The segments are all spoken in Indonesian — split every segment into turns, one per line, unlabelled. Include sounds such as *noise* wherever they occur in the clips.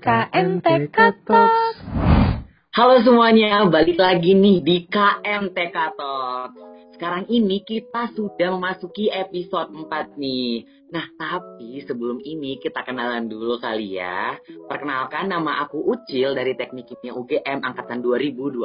KMTK Talk.
Halo semuanya, balik lagi nih di KMTK Talk. Sekarang ini kita sudah memasuki episode 4 nih. Nah, tapi sebelum ini kita kenalan dulu kali ya. Perkenalkan nama aku Ucil dari Teknik Kimia UGM angkatan 2020.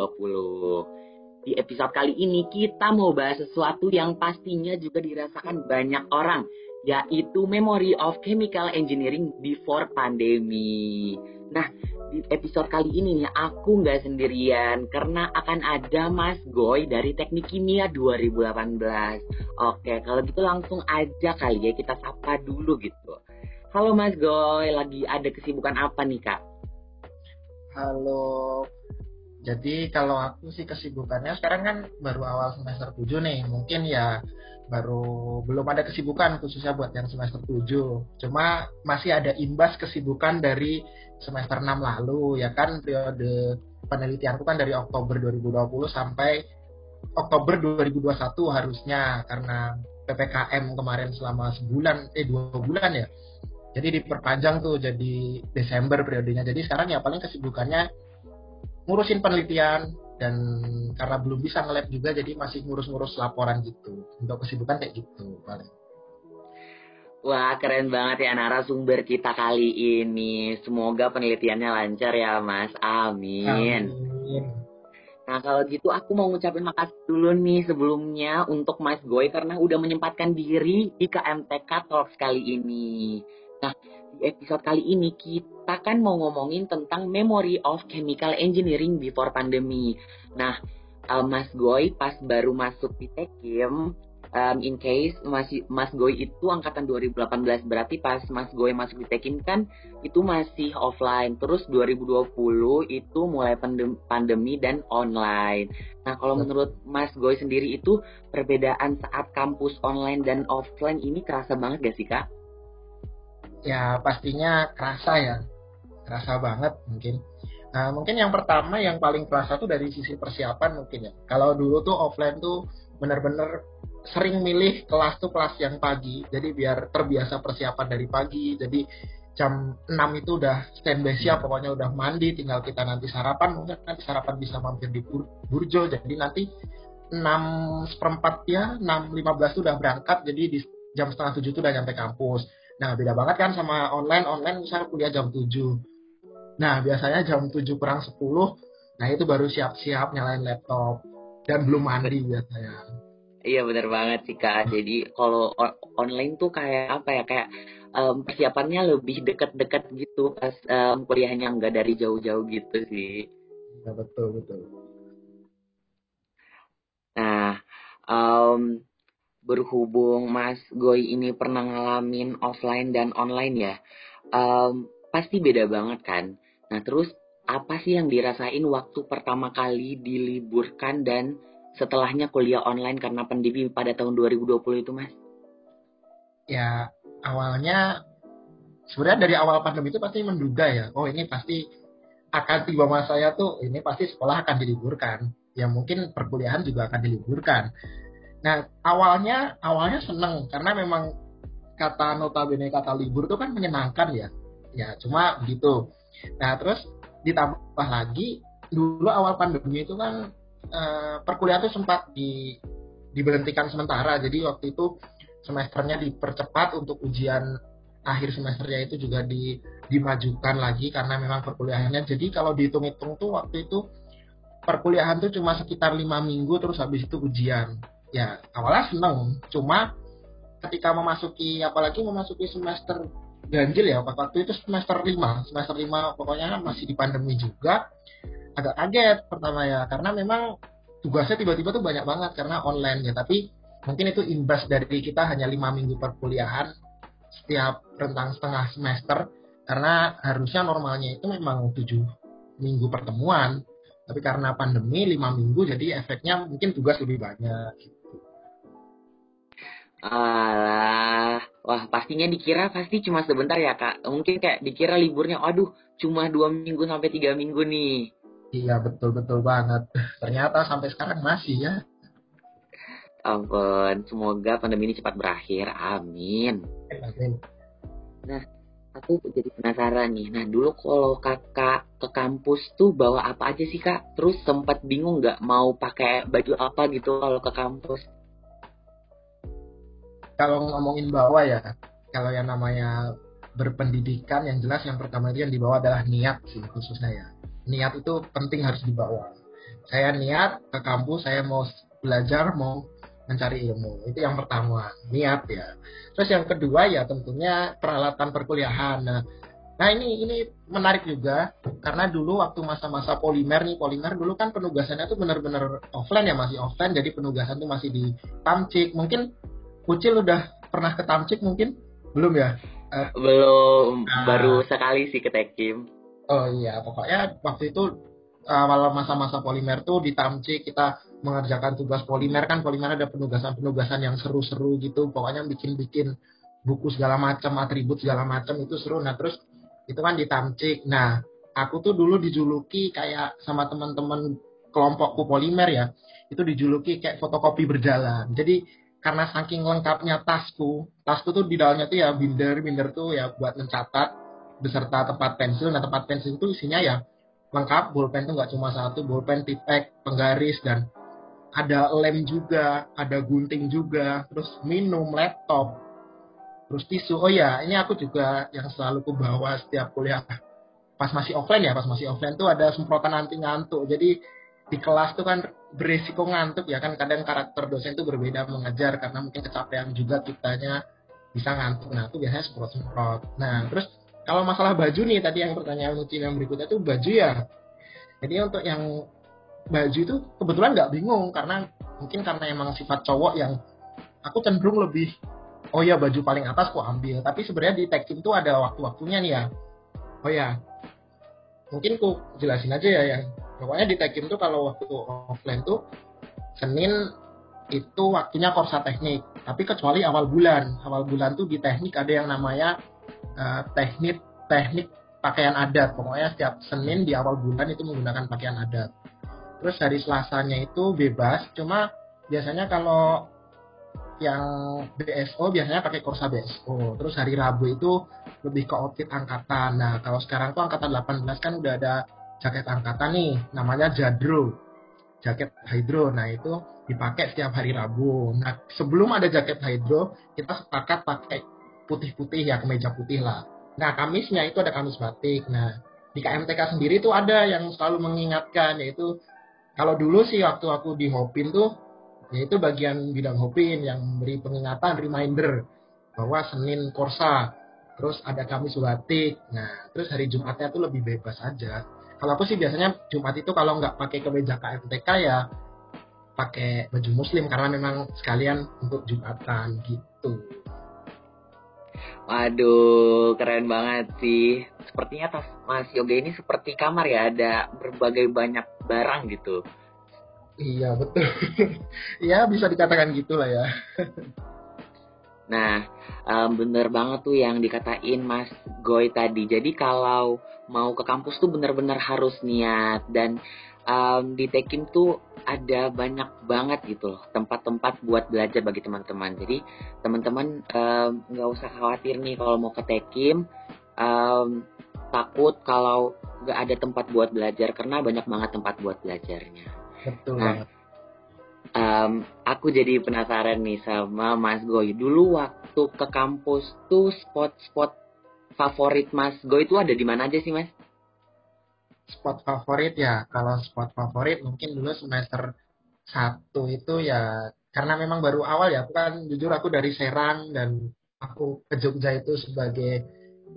Di episode kali ini kita mau bahas sesuatu yang pastinya juga dirasakan banyak orang, yaitu Memory of Chemical Engineering Before Pandemi. Nah, di episode kali ini nih aku nggak sendirian karena akan ada Mas Goy dari Teknik Kimia 2018. Oke, kalau gitu langsung aja kali ya kita sapa dulu gitu. Halo Mas Goy, lagi ada kesibukan apa nih Kak?
Halo. Jadi kalau aku sih kesibukannya sekarang kan baru awal semester 7 nih. Mungkin ya baru belum ada kesibukan khususnya buat yang semester 7. Cuma masih ada imbas kesibukan dari semester 6 lalu ya kan periode penelitianku kan dari Oktober 2020 sampai Oktober 2021 harusnya karena PPKM kemarin selama sebulan eh dua bulan ya. Jadi diperpanjang tuh jadi Desember periodenya. Jadi sekarang ya paling kesibukannya ngurusin penelitian dan karena belum bisa nge juga jadi masih ngurus-ngurus laporan gitu untuk kesibukan kayak gitu paling
Wah keren banget ya narasumber kita kali ini. Semoga penelitiannya lancar ya Mas. Amin. Amin. Nah kalau gitu aku mau ngucapin makasih dulu nih sebelumnya untuk Mas Goy karena udah menyempatkan diri di KMTK Talks kali ini. Nah di episode kali ini kita kan mau ngomongin tentang Memory of Chemical Engineering before pandemi. Nah, uh, Mas Goy pas baru masuk di Tekim, um, in case Mas, Mas Goy itu angkatan 2018 berarti pas Mas Goy masuk di Tekim kan itu masih offline. Terus 2020 itu mulai pandem pandemi dan online. Nah, kalau menurut Mas Goy sendiri itu perbedaan saat kampus online dan offline ini kerasa banget gak sih, Kak?
ya pastinya kerasa ya kerasa banget mungkin. Nah mungkin yang pertama yang paling kerasa tuh dari sisi persiapan mungkin ya. Kalau dulu tuh offline tuh bener-bener sering milih kelas tuh kelas yang pagi. Jadi biar terbiasa persiapan dari pagi. Jadi jam 6 itu udah standby siap pokoknya udah mandi tinggal kita nanti sarapan. Mungkin nanti sarapan bisa mampir di Burjo. Jadi nanti 6 seperempat ya 6.15 udah berangkat. Jadi di jam setengah tujuh itu udah nyampe kampus. Nah, beda banget kan sama online. Online misalnya kuliah jam 7. Nah, biasanya jam 7 kurang 10, nah itu baru siap-siap nyalain laptop. Dan belum mandi biasanya.
Iya bener banget sih Kak. Jadi kalau online tuh kayak apa ya, kayak um, persiapannya lebih deket-deket gitu pas um, kuliahnya nggak dari jauh-jauh gitu sih.
Iya betul, betul.
Nah, um, berhubung Mas Goy ini pernah ngalamin offline dan online ya, um, pasti beda banget kan. Nah terus apa sih yang dirasain waktu pertama kali diliburkan dan setelahnya kuliah online karena pandemi pada tahun 2020 itu Mas?
Ya awalnya sebenarnya dari awal pandemi itu pasti menduga ya, oh ini pasti akan tiba masa saya tuh ini pasti sekolah akan diliburkan. Ya mungkin perkuliahan juga akan diliburkan Nah, awalnya awalnya seneng karena memang kata notabene kata libur itu kan menyenangkan ya. Ya, cuma begitu. Nah, terus ditambah lagi dulu awal pandemi itu kan eh, perkuliahan itu sempat di diberhentikan sementara. Jadi waktu itu semesternya dipercepat untuk ujian akhir semesternya itu juga di, dimajukan lagi karena memang perkuliahannya. Jadi kalau dihitung-hitung tuh waktu itu perkuliahan tuh cuma sekitar lima minggu terus habis itu ujian ya awalnya seneng cuma ketika memasuki apalagi memasuki semester ganjil ya waktu itu semester 5 semester 5 pokoknya masih di pandemi juga. Agak kaget pertama ya karena memang tugasnya tiba-tiba tuh banyak banget karena online ya. Tapi mungkin itu imbas dari kita hanya lima minggu perkuliahan setiap rentang setengah semester. Karena harusnya normalnya itu memang tujuh minggu pertemuan. Tapi karena pandemi lima minggu jadi efeknya mungkin tugas lebih banyak
Alah, wah pastinya dikira pasti cuma sebentar ya kak. Mungkin kayak dikira liburnya, aduh cuma dua minggu sampai tiga minggu nih.
Iya betul betul banget. Ternyata sampai sekarang masih ya.
Ampun, semoga pandemi ini cepat berakhir. Amin. Amin. Nah, aku jadi penasaran nih. Nah dulu kalau kakak ke kampus tuh bawa apa aja sih kak? Terus sempat bingung nggak mau pakai baju apa gitu kalau ke kampus?
Kalau ngomongin bawa ya, kalau yang namanya berpendidikan yang jelas yang pertama itu yang dibawa adalah niat sih khususnya ya. Niat itu penting harus dibawa. Saya niat ke kampus, saya mau belajar, mau mencari ilmu. Itu yang pertama, niat ya. Terus yang kedua ya tentunya peralatan perkuliahan. Nah, nah ini ini menarik juga karena dulu waktu masa-masa polimer nih, polimer dulu kan penugasannya tuh benar-benar offline ya, masih offline. Jadi penugasan tuh masih di Tamcik. Mungkin Kucil udah pernah ke Tamcik mungkin? Belum ya?
Uh, Belum, nah, baru sekali sih ke Tekim.
Oh iya, pokoknya waktu itu awal masa-masa polimer tuh di Tamcik kita mengerjakan tugas polimer. Kan polimer ada penugasan-penugasan yang seru-seru gitu. Pokoknya bikin-bikin buku segala macam atribut segala macam itu seru. Nah terus itu kan di Tamcik nah aku tuh dulu dijuluki kayak sama teman-teman kelompokku polimer ya. Itu dijuluki kayak fotokopi berjalan. Jadi karena saking lengkapnya tasku tasku tuh di dalamnya tuh ya binder binder tuh ya buat mencatat beserta tempat pensil nah tempat pensil itu isinya ya lengkap bolpen tuh nggak cuma satu bolpen tipek penggaris dan ada lem juga, ada gunting juga, terus minum, laptop, terus tisu. Oh ya, ini aku juga yang selalu ku bawa setiap kuliah. Pas masih offline ya, pas masih offline tuh ada semprotan anti ngantuk. Jadi di kelas tuh kan berisiko ngantuk ya kan kadang karakter dosen itu berbeda mengajar karena mungkin kecapean juga kitanya bisa ngantuk. Nah, itu biasanya semprot-semprot. Nah, terus kalau masalah baju nih tadi yang pertanyaan Lucin yang berikutnya tuh baju ya. Jadi untuk yang baju itu kebetulan nggak bingung karena mungkin karena emang sifat cowok yang aku cenderung lebih oh ya baju paling atas aku ambil tapi sebenarnya di tekim tuh ada waktu-waktunya nih ya oh ya mungkin ku jelasin aja ya yang pokoknya di tekim tuh kalau waktu offline tuh Senin itu waktunya korsa teknik. Tapi kecuali awal bulan. Awal bulan tuh di teknik ada yang namanya uh, teknik teknik pakaian adat. Pokoknya setiap Senin di awal bulan itu menggunakan pakaian adat. Terus hari Selasanya itu bebas. Cuma biasanya kalau yang BSO biasanya pakai Corsa BSO terus hari Rabu itu lebih ke outfit angkatan. Nah kalau sekarang tuh angkatan 18 kan udah ada jaket angkatan nih namanya Jadro. Jaket Hydro. Nah itu dipakai setiap hari Rabu. Nah sebelum ada jaket Hydro kita sepakat pakai putih-putih ya kemeja putih lah. Nah Kamisnya itu ada Kamis batik. Nah di KMTK sendiri tuh ada yang selalu mengingatkan yaitu kalau dulu sih waktu aku di Hopin tuh, yaitu bagian bidang Hopin yang memberi pengingatan, reminder bahwa Senin Korsa, terus ada Kamis Batik. Nah, terus hari Jumatnya tuh lebih bebas aja. Kalau aku sih biasanya Jumat itu kalau nggak pakai kemeja KMTK ya pakai baju muslim karena memang sekalian untuk Jumatan gitu.
Waduh, keren banget sih. Sepertinya tas Mas Yoga ini seperti kamar ya, ada berbagai banyak barang gitu.
Iya, betul. Iya, *laughs* bisa dikatakan gitulah ya. *laughs*
nah, um, bener banget tuh yang dikatain Mas Goy tadi. Jadi kalau mau ke kampus tuh bener-bener harus niat dan um, di Tekim tuh ada banyak banget gitu loh tempat-tempat buat belajar bagi teman-teman. Jadi teman-teman nggak um, usah khawatir nih kalau mau ke Tekim um, takut kalau nggak ada tempat buat belajar karena banyak banget tempat buat belajarnya.
Betul nah,
Um, aku jadi penasaran nih sama Mas Goy. Dulu waktu ke kampus tuh spot-spot favorit Mas Goy itu ada di mana aja sih Mas?
spot favorit ya kalau spot favorit mungkin dulu semester satu itu ya karena memang baru awal ya aku kan jujur aku dari Serang dan aku ke Jogja itu sebagai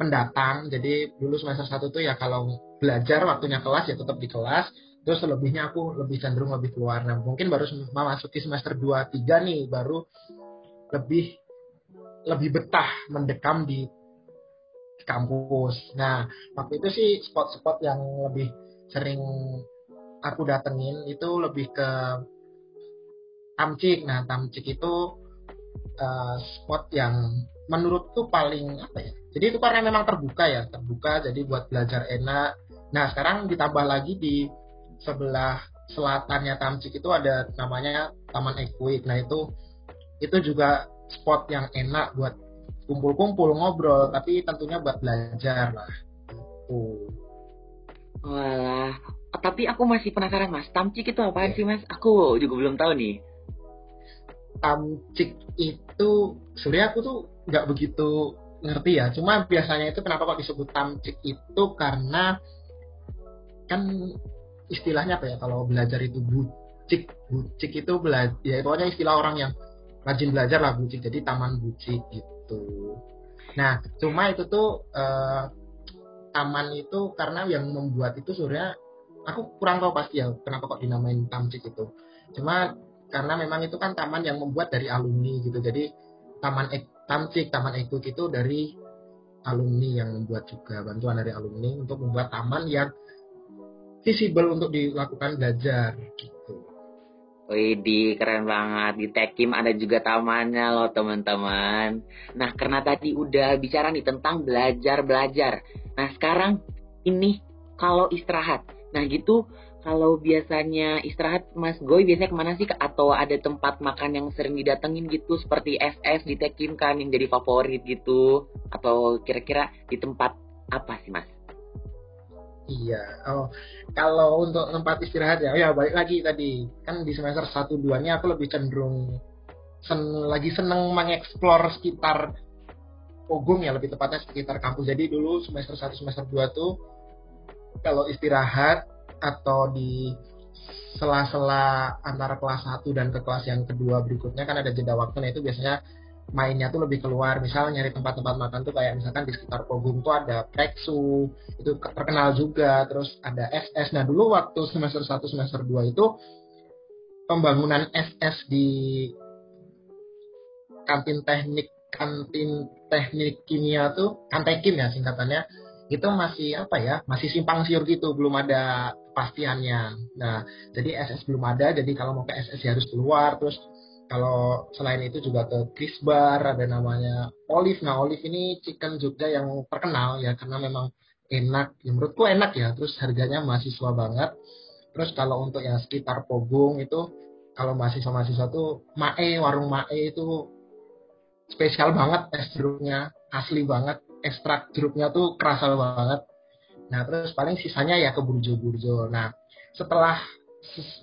pendatang jadi dulu semester satu tuh ya kalau belajar waktunya kelas ya tetap di kelas terus selebihnya aku lebih cenderung lebih keluar nah mungkin baru memasuki semester 2 3 nih baru lebih lebih betah mendekam di kampus. Nah, waktu itu sih spot-spot yang lebih sering aku datengin itu lebih ke Tamcik. Nah, Tamcik itu uh, spot yang menurutku paling apa ya? Jadi itu karena memang terbuka ya, terbuka jadi buat belajar enak. Nah, sekarang ditambah lagi di sebelah selatannya Tamcik itu ada namanya Taman Equid. Nah, itu itu juga spot yang enak buat kumpul-kumpul ngobrol tapi tentunya buat belajar lah
tuh Walah, tapi aku masih penasaran mas, tamcik itu apa sih mas? Aku juga belum tahu nih.
Tamcik itu sebenarnya aku tuh nggak begitu ngerti ya. Cuma biasanya itu kenapa kok disebut tamcik itu karena kan istilahnya apa ya kalau belajar itu bucik, bucik itu belajar ya pokoknya istilah orang yang rajin belajar lah bucik. Jadi taman bucik gitu. Nah, cuma itu tuh uh, taman itu karena yang membuat itu sebenarnya aku kurang tahu pasti ya kenapa kok dinamain Tamcik itu. Cuma karena memang itu kan taman yang membuat dari alumni gitu. Jadi taman Ek, Tamcik, taman Ekuk itu dari alumni yang membuat juga bantuan dari alumni untuk membuat taman yang visible untuk dilakukan belajar gitu.
Wih, keren banget. Di Tekim ada juga tamannya loh teman-teman. Nah, karena tadi udah bicara nih tentang belajar-belajar. Nah, sekarang ini kalau istirahat. Nah gitu kalau biasanya istirahat Mas Goy biasanya ke mana sih atau ada tempat makan yang sering didatengin gitu seperti SS di Tekim kan yang jadi favorit gitu atau kira-kira di tempat apa sih Mas?
Iya, oh kalau untuk tempat istirahat ya, ya balik lagi tadi kan di semester 1 2 nya aku lebih cenderung sen, lagi seneng mengeksplor sekitar Pogong ya lebih tepatnya sekitar kampus. Jadi dulu semester 1 semester 2 tuh kalau istirahat atau di sela-sela antara kelas 1 dan ke kelas yang kedua berikutnya kan ada jeda waktu nah itu biasanya mainnya tuh lebih keluar. Misal nyari tempat-tempat makan tuh kayak misalkan di sekitar Pogung tuh ada Preksu itu terkenal juga. Terus ada SS nah dulu waktu semester 1 semester 2 itu pembangunan SS di kantin teknik kantin teknik kimia tuh kantekim ya singkatannya itu masih apa ya masih simpang siur gitu belum ada kepastiannya. Nah jadi SS belum ada jadi kalau mau ke SS ya harus keluar. Terus kalau selain itu juga ke Chris Bar ada namanya Olive nah Olive ini chicken Jogja yang terkenal ya karena memang enak ya menurutku enak ya terus harganya mahasiswa banget terus kalau untuk yang sekitar Pogung itu kalau mahasiswa-mahasiswa tuh Mae warung Mae itu spesial banget es jeruknya asli banget ekstrak jeruknya tuh kerasa banget. Nah, terus paling sisanya ya ke burjo-burjo. Nah, setelah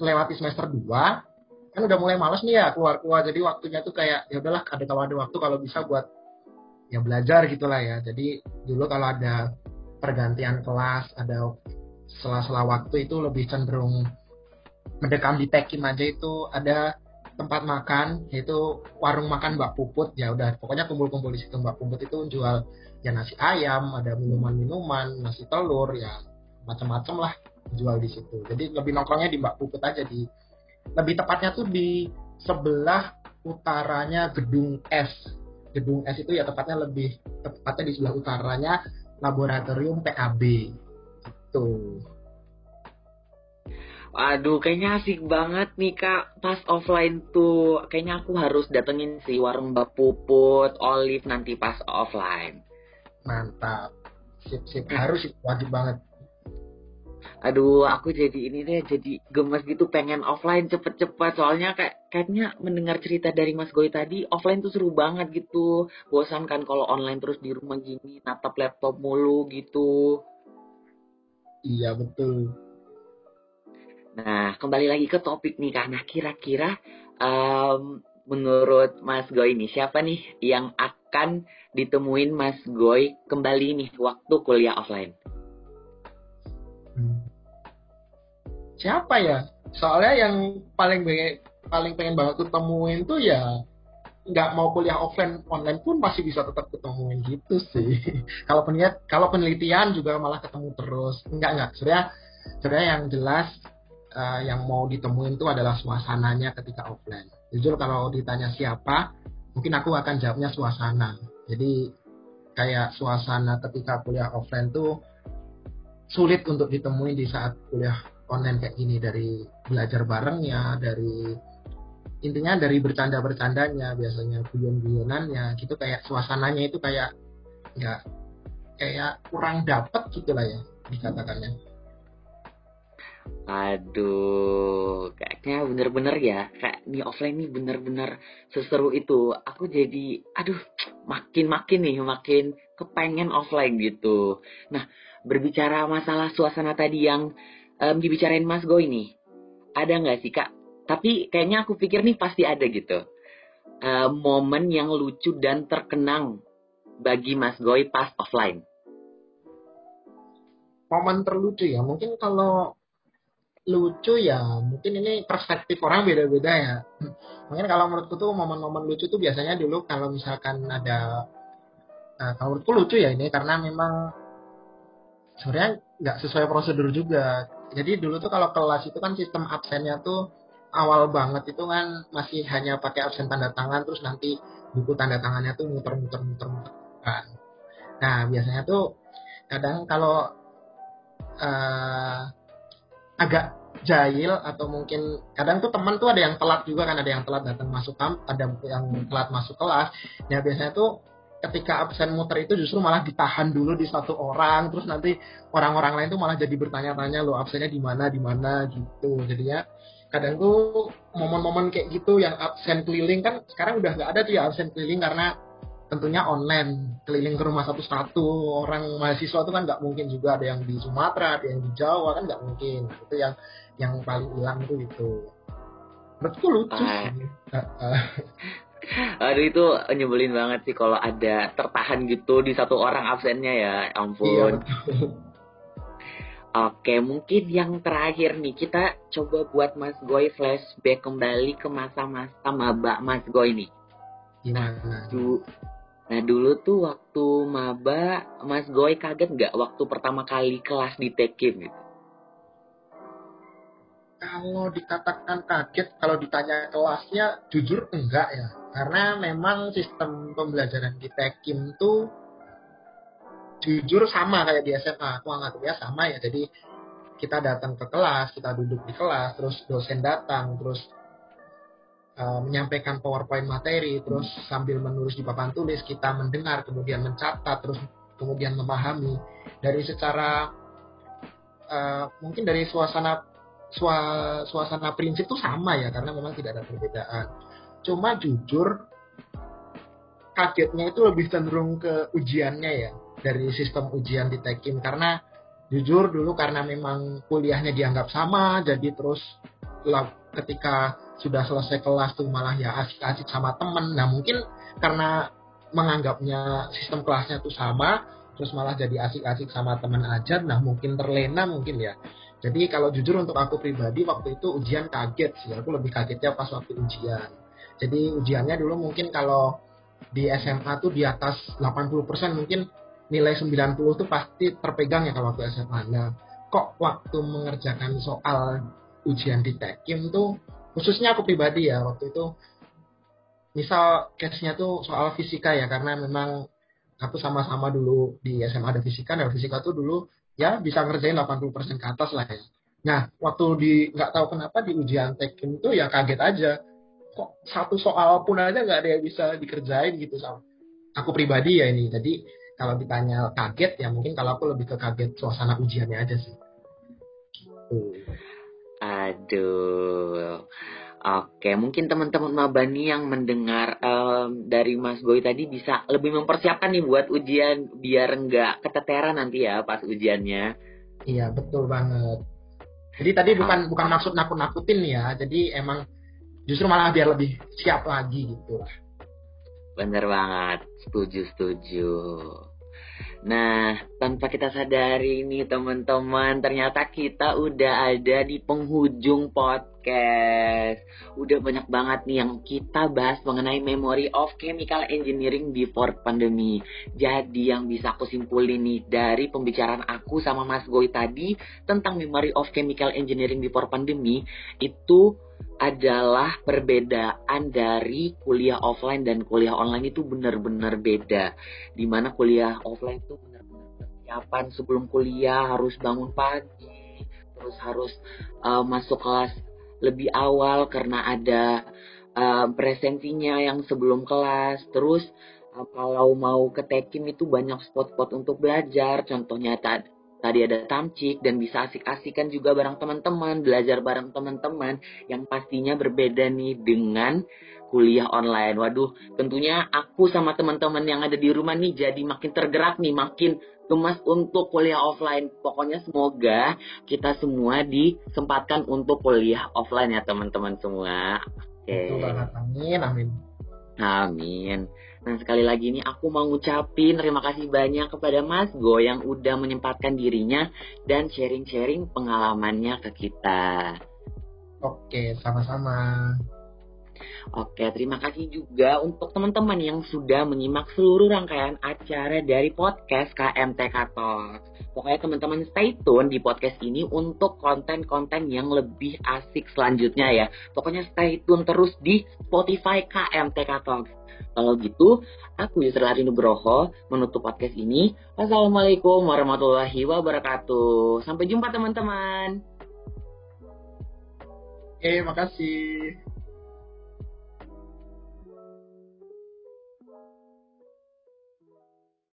lewati semester 2, kan udah mulai males nih ya keluar-keluar. Jadi waktunya tuh kayak ya udahlah ada kalau ada waktu kalau bisa buat ya belajar gitulah ya. Jadi dulu kalau ada pergantian kelas, ada sela-sela waktu itu lebih cenderung mendekam di tekim aja itu ada tempat makan yaitu warung makan Mbak Puput ya udah pokoknya kumpul-kumpul di situ Mbak Puput itu jual ya nasi ayam, ada minuman-minuman, nasi telur, ya macam-macam lah jual di situ. Jadi lebih nongkrongnya di Mbak Puput aja di lebih tepatnya tuh di sebelah utaranya gedung S. Gedung S itu ya tepatnya lebih tepatnya di sebelah utaranya laboratorium PAB. Gitu.
Aduh, kayaknya asik banget nih kak. Pas offline tuh, kayaknya aku harus datengin si warung Mbak Puput, Olive nanti pas offline
mantap sip sip harus wajib banget
aduh aku jadi ini deh jadi gemes gitu pengen offline cepet-cepet. Soalnya kayak kayaknya mendengar cerita dari Mas Goy tadi offline tuh seru banget gitu. Bosan kan kalau online terus di rumah gini natap laptop mulu gitu.
Iya betul.
Nah kembali lagi ke topik nih karena kira-kira um, menurut Mas Goy ini siapa nih yang akan ditemuin Mas Goy kembali nih waktu kuliah offline?
Siapa ya? Soalnya yang paling pengen, paling pengen banget ketemuin tuh ya nggak mau kuliah offline online pun masih bisa tetap ketemuin gitu sih. kalau penelitian kalau penelitian juga malah ketemu terus. Enggak enggak. Sebenarnya sebenarnya yang jelas uh, yang mau ditemuin tuh adalah suasananya ketika offline. Jujur kalau ditanya siapa, mungkin aku akan jawabnya suasana jadi kayak suasana ketika kuliah offline tuh sulit untuk ditemui di saat kuliah online kayak gini dari belajar barengnya, dari intinya dari bercanda-bercandanya biasanya guyon-guyonannya gitu kayak suasananya itu kayak nggak kayak kurang dapet gitu lah ya dikatakannya.
Aduh, kayaknya bener-bener ya, kayak nih offline nih bener-bener seseru itu. Aku jadi, aduh, makin-makin nih makin kepengen offline gitu. Nah, berbicara masalah suasana tadi yang um, dibicarain Mas Go ini, ada nggak sih kak? Tapi kayaknya aku pikir nih pasti ada gitu. Uh, momen yang lucu dan terkenang bagi Mas Goy pas offline.
Momen terlucu ya, mungkin kalau lucu ya mungkin ini perspektif orang beda-beda ya mungkin kalau menurutku tuh momen-momen lucu tuh biasanya dulu kalau misalkan ada nah, kalau menurutku lucu ya ini karena memang sebenarnya nggak sesuai prosedur juga jadi dulu tuh kalau kelas itu kan sistem absennya tuh awal banget itu kan masih hanya pakai absen tanda tangan terus nanti buku tanda tangannya tuh muter-muter muter-muter kan. Nah biasanya tuh kadang kalau uh, agak jahil atau mungkin kadang tuh teman tuh ada yang telat juga kan ada yang telat datang masuk kamp ada yang telat masuk kelas. Ya biasanya tuh ketika absen muter itu justru malah ditahan dulu di satu orang terus nanti orang-orang lain tuh malah jadi bertanya-tanya lo absennya di mana di mana? Gitu. Jadi ya kadang tuh momen-momen kayak gitu yang absen keliling kan sekarang udah nggak ada tuh ya absen keliling karena tentunya online keliling ke rumah satu-satu. Orang mahasiswa itu kan nggak mungkin juga ada yang di Sumatera ada yang di Jawa kan nggak mungkin. Itu yang yang paling hilang tuh itu. Menurutku lucu ah. sih
Aduh itu nyebelin banget sih kalau ada tertahan gitu di satu orang absennya ya, ampun. Iya, Oke, mungkin yang terakhir nih kita coba buat Mas Goy flashback kembali ke masa-masa maba Mas Goy nih.
Gimana?
Nah dulu tuh waktu maba, Mas Goy kaget nggak waktu pertama kali kelas di Tekim gitu?
Kalau dikatakan kaget, kalau ditanya kelasnya, jujur enggak ya. Karena memang sistem pembelajaran di Tekim tuh jujur sama kayak di SMA. Aku anggap ya sama ya. Jadi kita datang ke kelas, kita duduk di kelas, terus dosen datang, terus uh, menyampaikan PowerPoint materi, terus sambil menulis di papan tulis, kita mendengar, kemudian mencatat, terus kemudian memahami dari secara uh, mungkin dari suasana sua, suasana prinsip itu sama ya karena memang tidak ada perbedaan. Cuma jujur kagetnya itu lebih cenderung ke ujiannya ya dari sistem ujian di Tekim karena jujur dulu karena memang kuliahnya dianggap sama jadi terus ketika sudah selesai kelas tuh malah ya asik-asik sama temen. Nah mungkin karena menganggapnya sistem kelasnya tuh sama terus malah jadi asik-asik sama temen aja nah mungkin terlena mungkin ya. Jadi kalau jujur untuk aku pribadi waktu itu ujian kaget sih. Aku lebih kagetnya pas waktu ujian jadi ujiannya dulu mungkin kalau di SMA tuh di atas 80% mungkin nilai 90 tuh pasti terpegang ya kalau waktu SMA nah kok waktu mengerjakan soal ujian di Tekim tuh khususnya aku pribadi ya waktu itu misal case-nya tuh soal fisika ya karena memang aku sama-sama dulu di SMA ada fisika dan fisika tuh dulu ya bisa ngerjain 80% ke atas lah ya. Nah, waktu di nggak tahu kenapa di ujian tekim tuh ya kaget aja. Kok satu soal pun aja nggak ada yang bisa dikerjain gitu sama. Aku pribadi ya ini. Jadi kalau ditanya kaget ya mungkin kalau aku lebih ke kaget suasana ujiannya aja sih.
Aduh. Oke, mungkin teman-teman Mabani yang mendengar um, dari Mas Boy tadi bisa lebih mempersiapkan nih buat ujian biar nggak keteteran nanti ya pas ujiannya.
Iya, betul banget. Jadi tadi bukan bukan maksud nakut-nakutin ya. Jadi emang justru malah biar lebih siap lagi gitu lah.
Bener banget, setuju setuju. Nah, tanpa kita sadari nih teman-teman, ternyata kita udah ada di penghujung podcast. Udah banyak banget nih yang kita bahas mengenai memory of chemical engineering before pandemi. Jadi yang bisa aku simpulin nih dari pembicaraan aku sama Mas Goy tadi tentang memory of chemical engineering before pandemi itu adalah perbedaan dari kuliah offline dan kuliah online itu benar-benar beda. Di mana kuliah offline itu persiapan sebelum kuliah harus bangun pagi, terus harus uh, masuk kelas lebih awal karena ada uh, presensinya yang sebelum kelas. Terus uh, kalau mau ke tekim itu banyak spot-spot untuk belajar. Contohnya tadi ada tamcik dan bisa asik-asikan juga bareng teman-teman, belajar bareng teman-teman yang pastinya berbeda nih dengan kuliah online. Waduh, tentunya aku sama teman-teman yang ada di rumah nih jadi makin tergerak nih, makin gemas untuk kuliah offline. Pokoknya semoga kita semua disempatkan untuk kuliah offline ya teman-teman semua.
Oke. Okay. Amin, amin.
Amin. Nah sekali lagi ini aku mau ngucapin terima kasih banyak kepada Mas Go yang udah menyempatkan dirinya dan sharing-sharing pengalamannya ke kita.
Oke, sama-sama.
Oke, terima kasih juga untuk teman-teman yang sudah menyimak seluruh rangkaian acara dari podcast KMTK Talks. Pokoknya teman-teman stay tune di podcast ini untuk konten-konten yang lebih asik selanjutnya ya. Pokoknya stay tune terus di Spotify KMTK Talks. Kalau gitu, aku Yusra Nugroho menutup podcast ini. Wassalamualaikum warahmatullahi wabarakatuh. Sampai jumpa teman-teman.
Oke, makasih.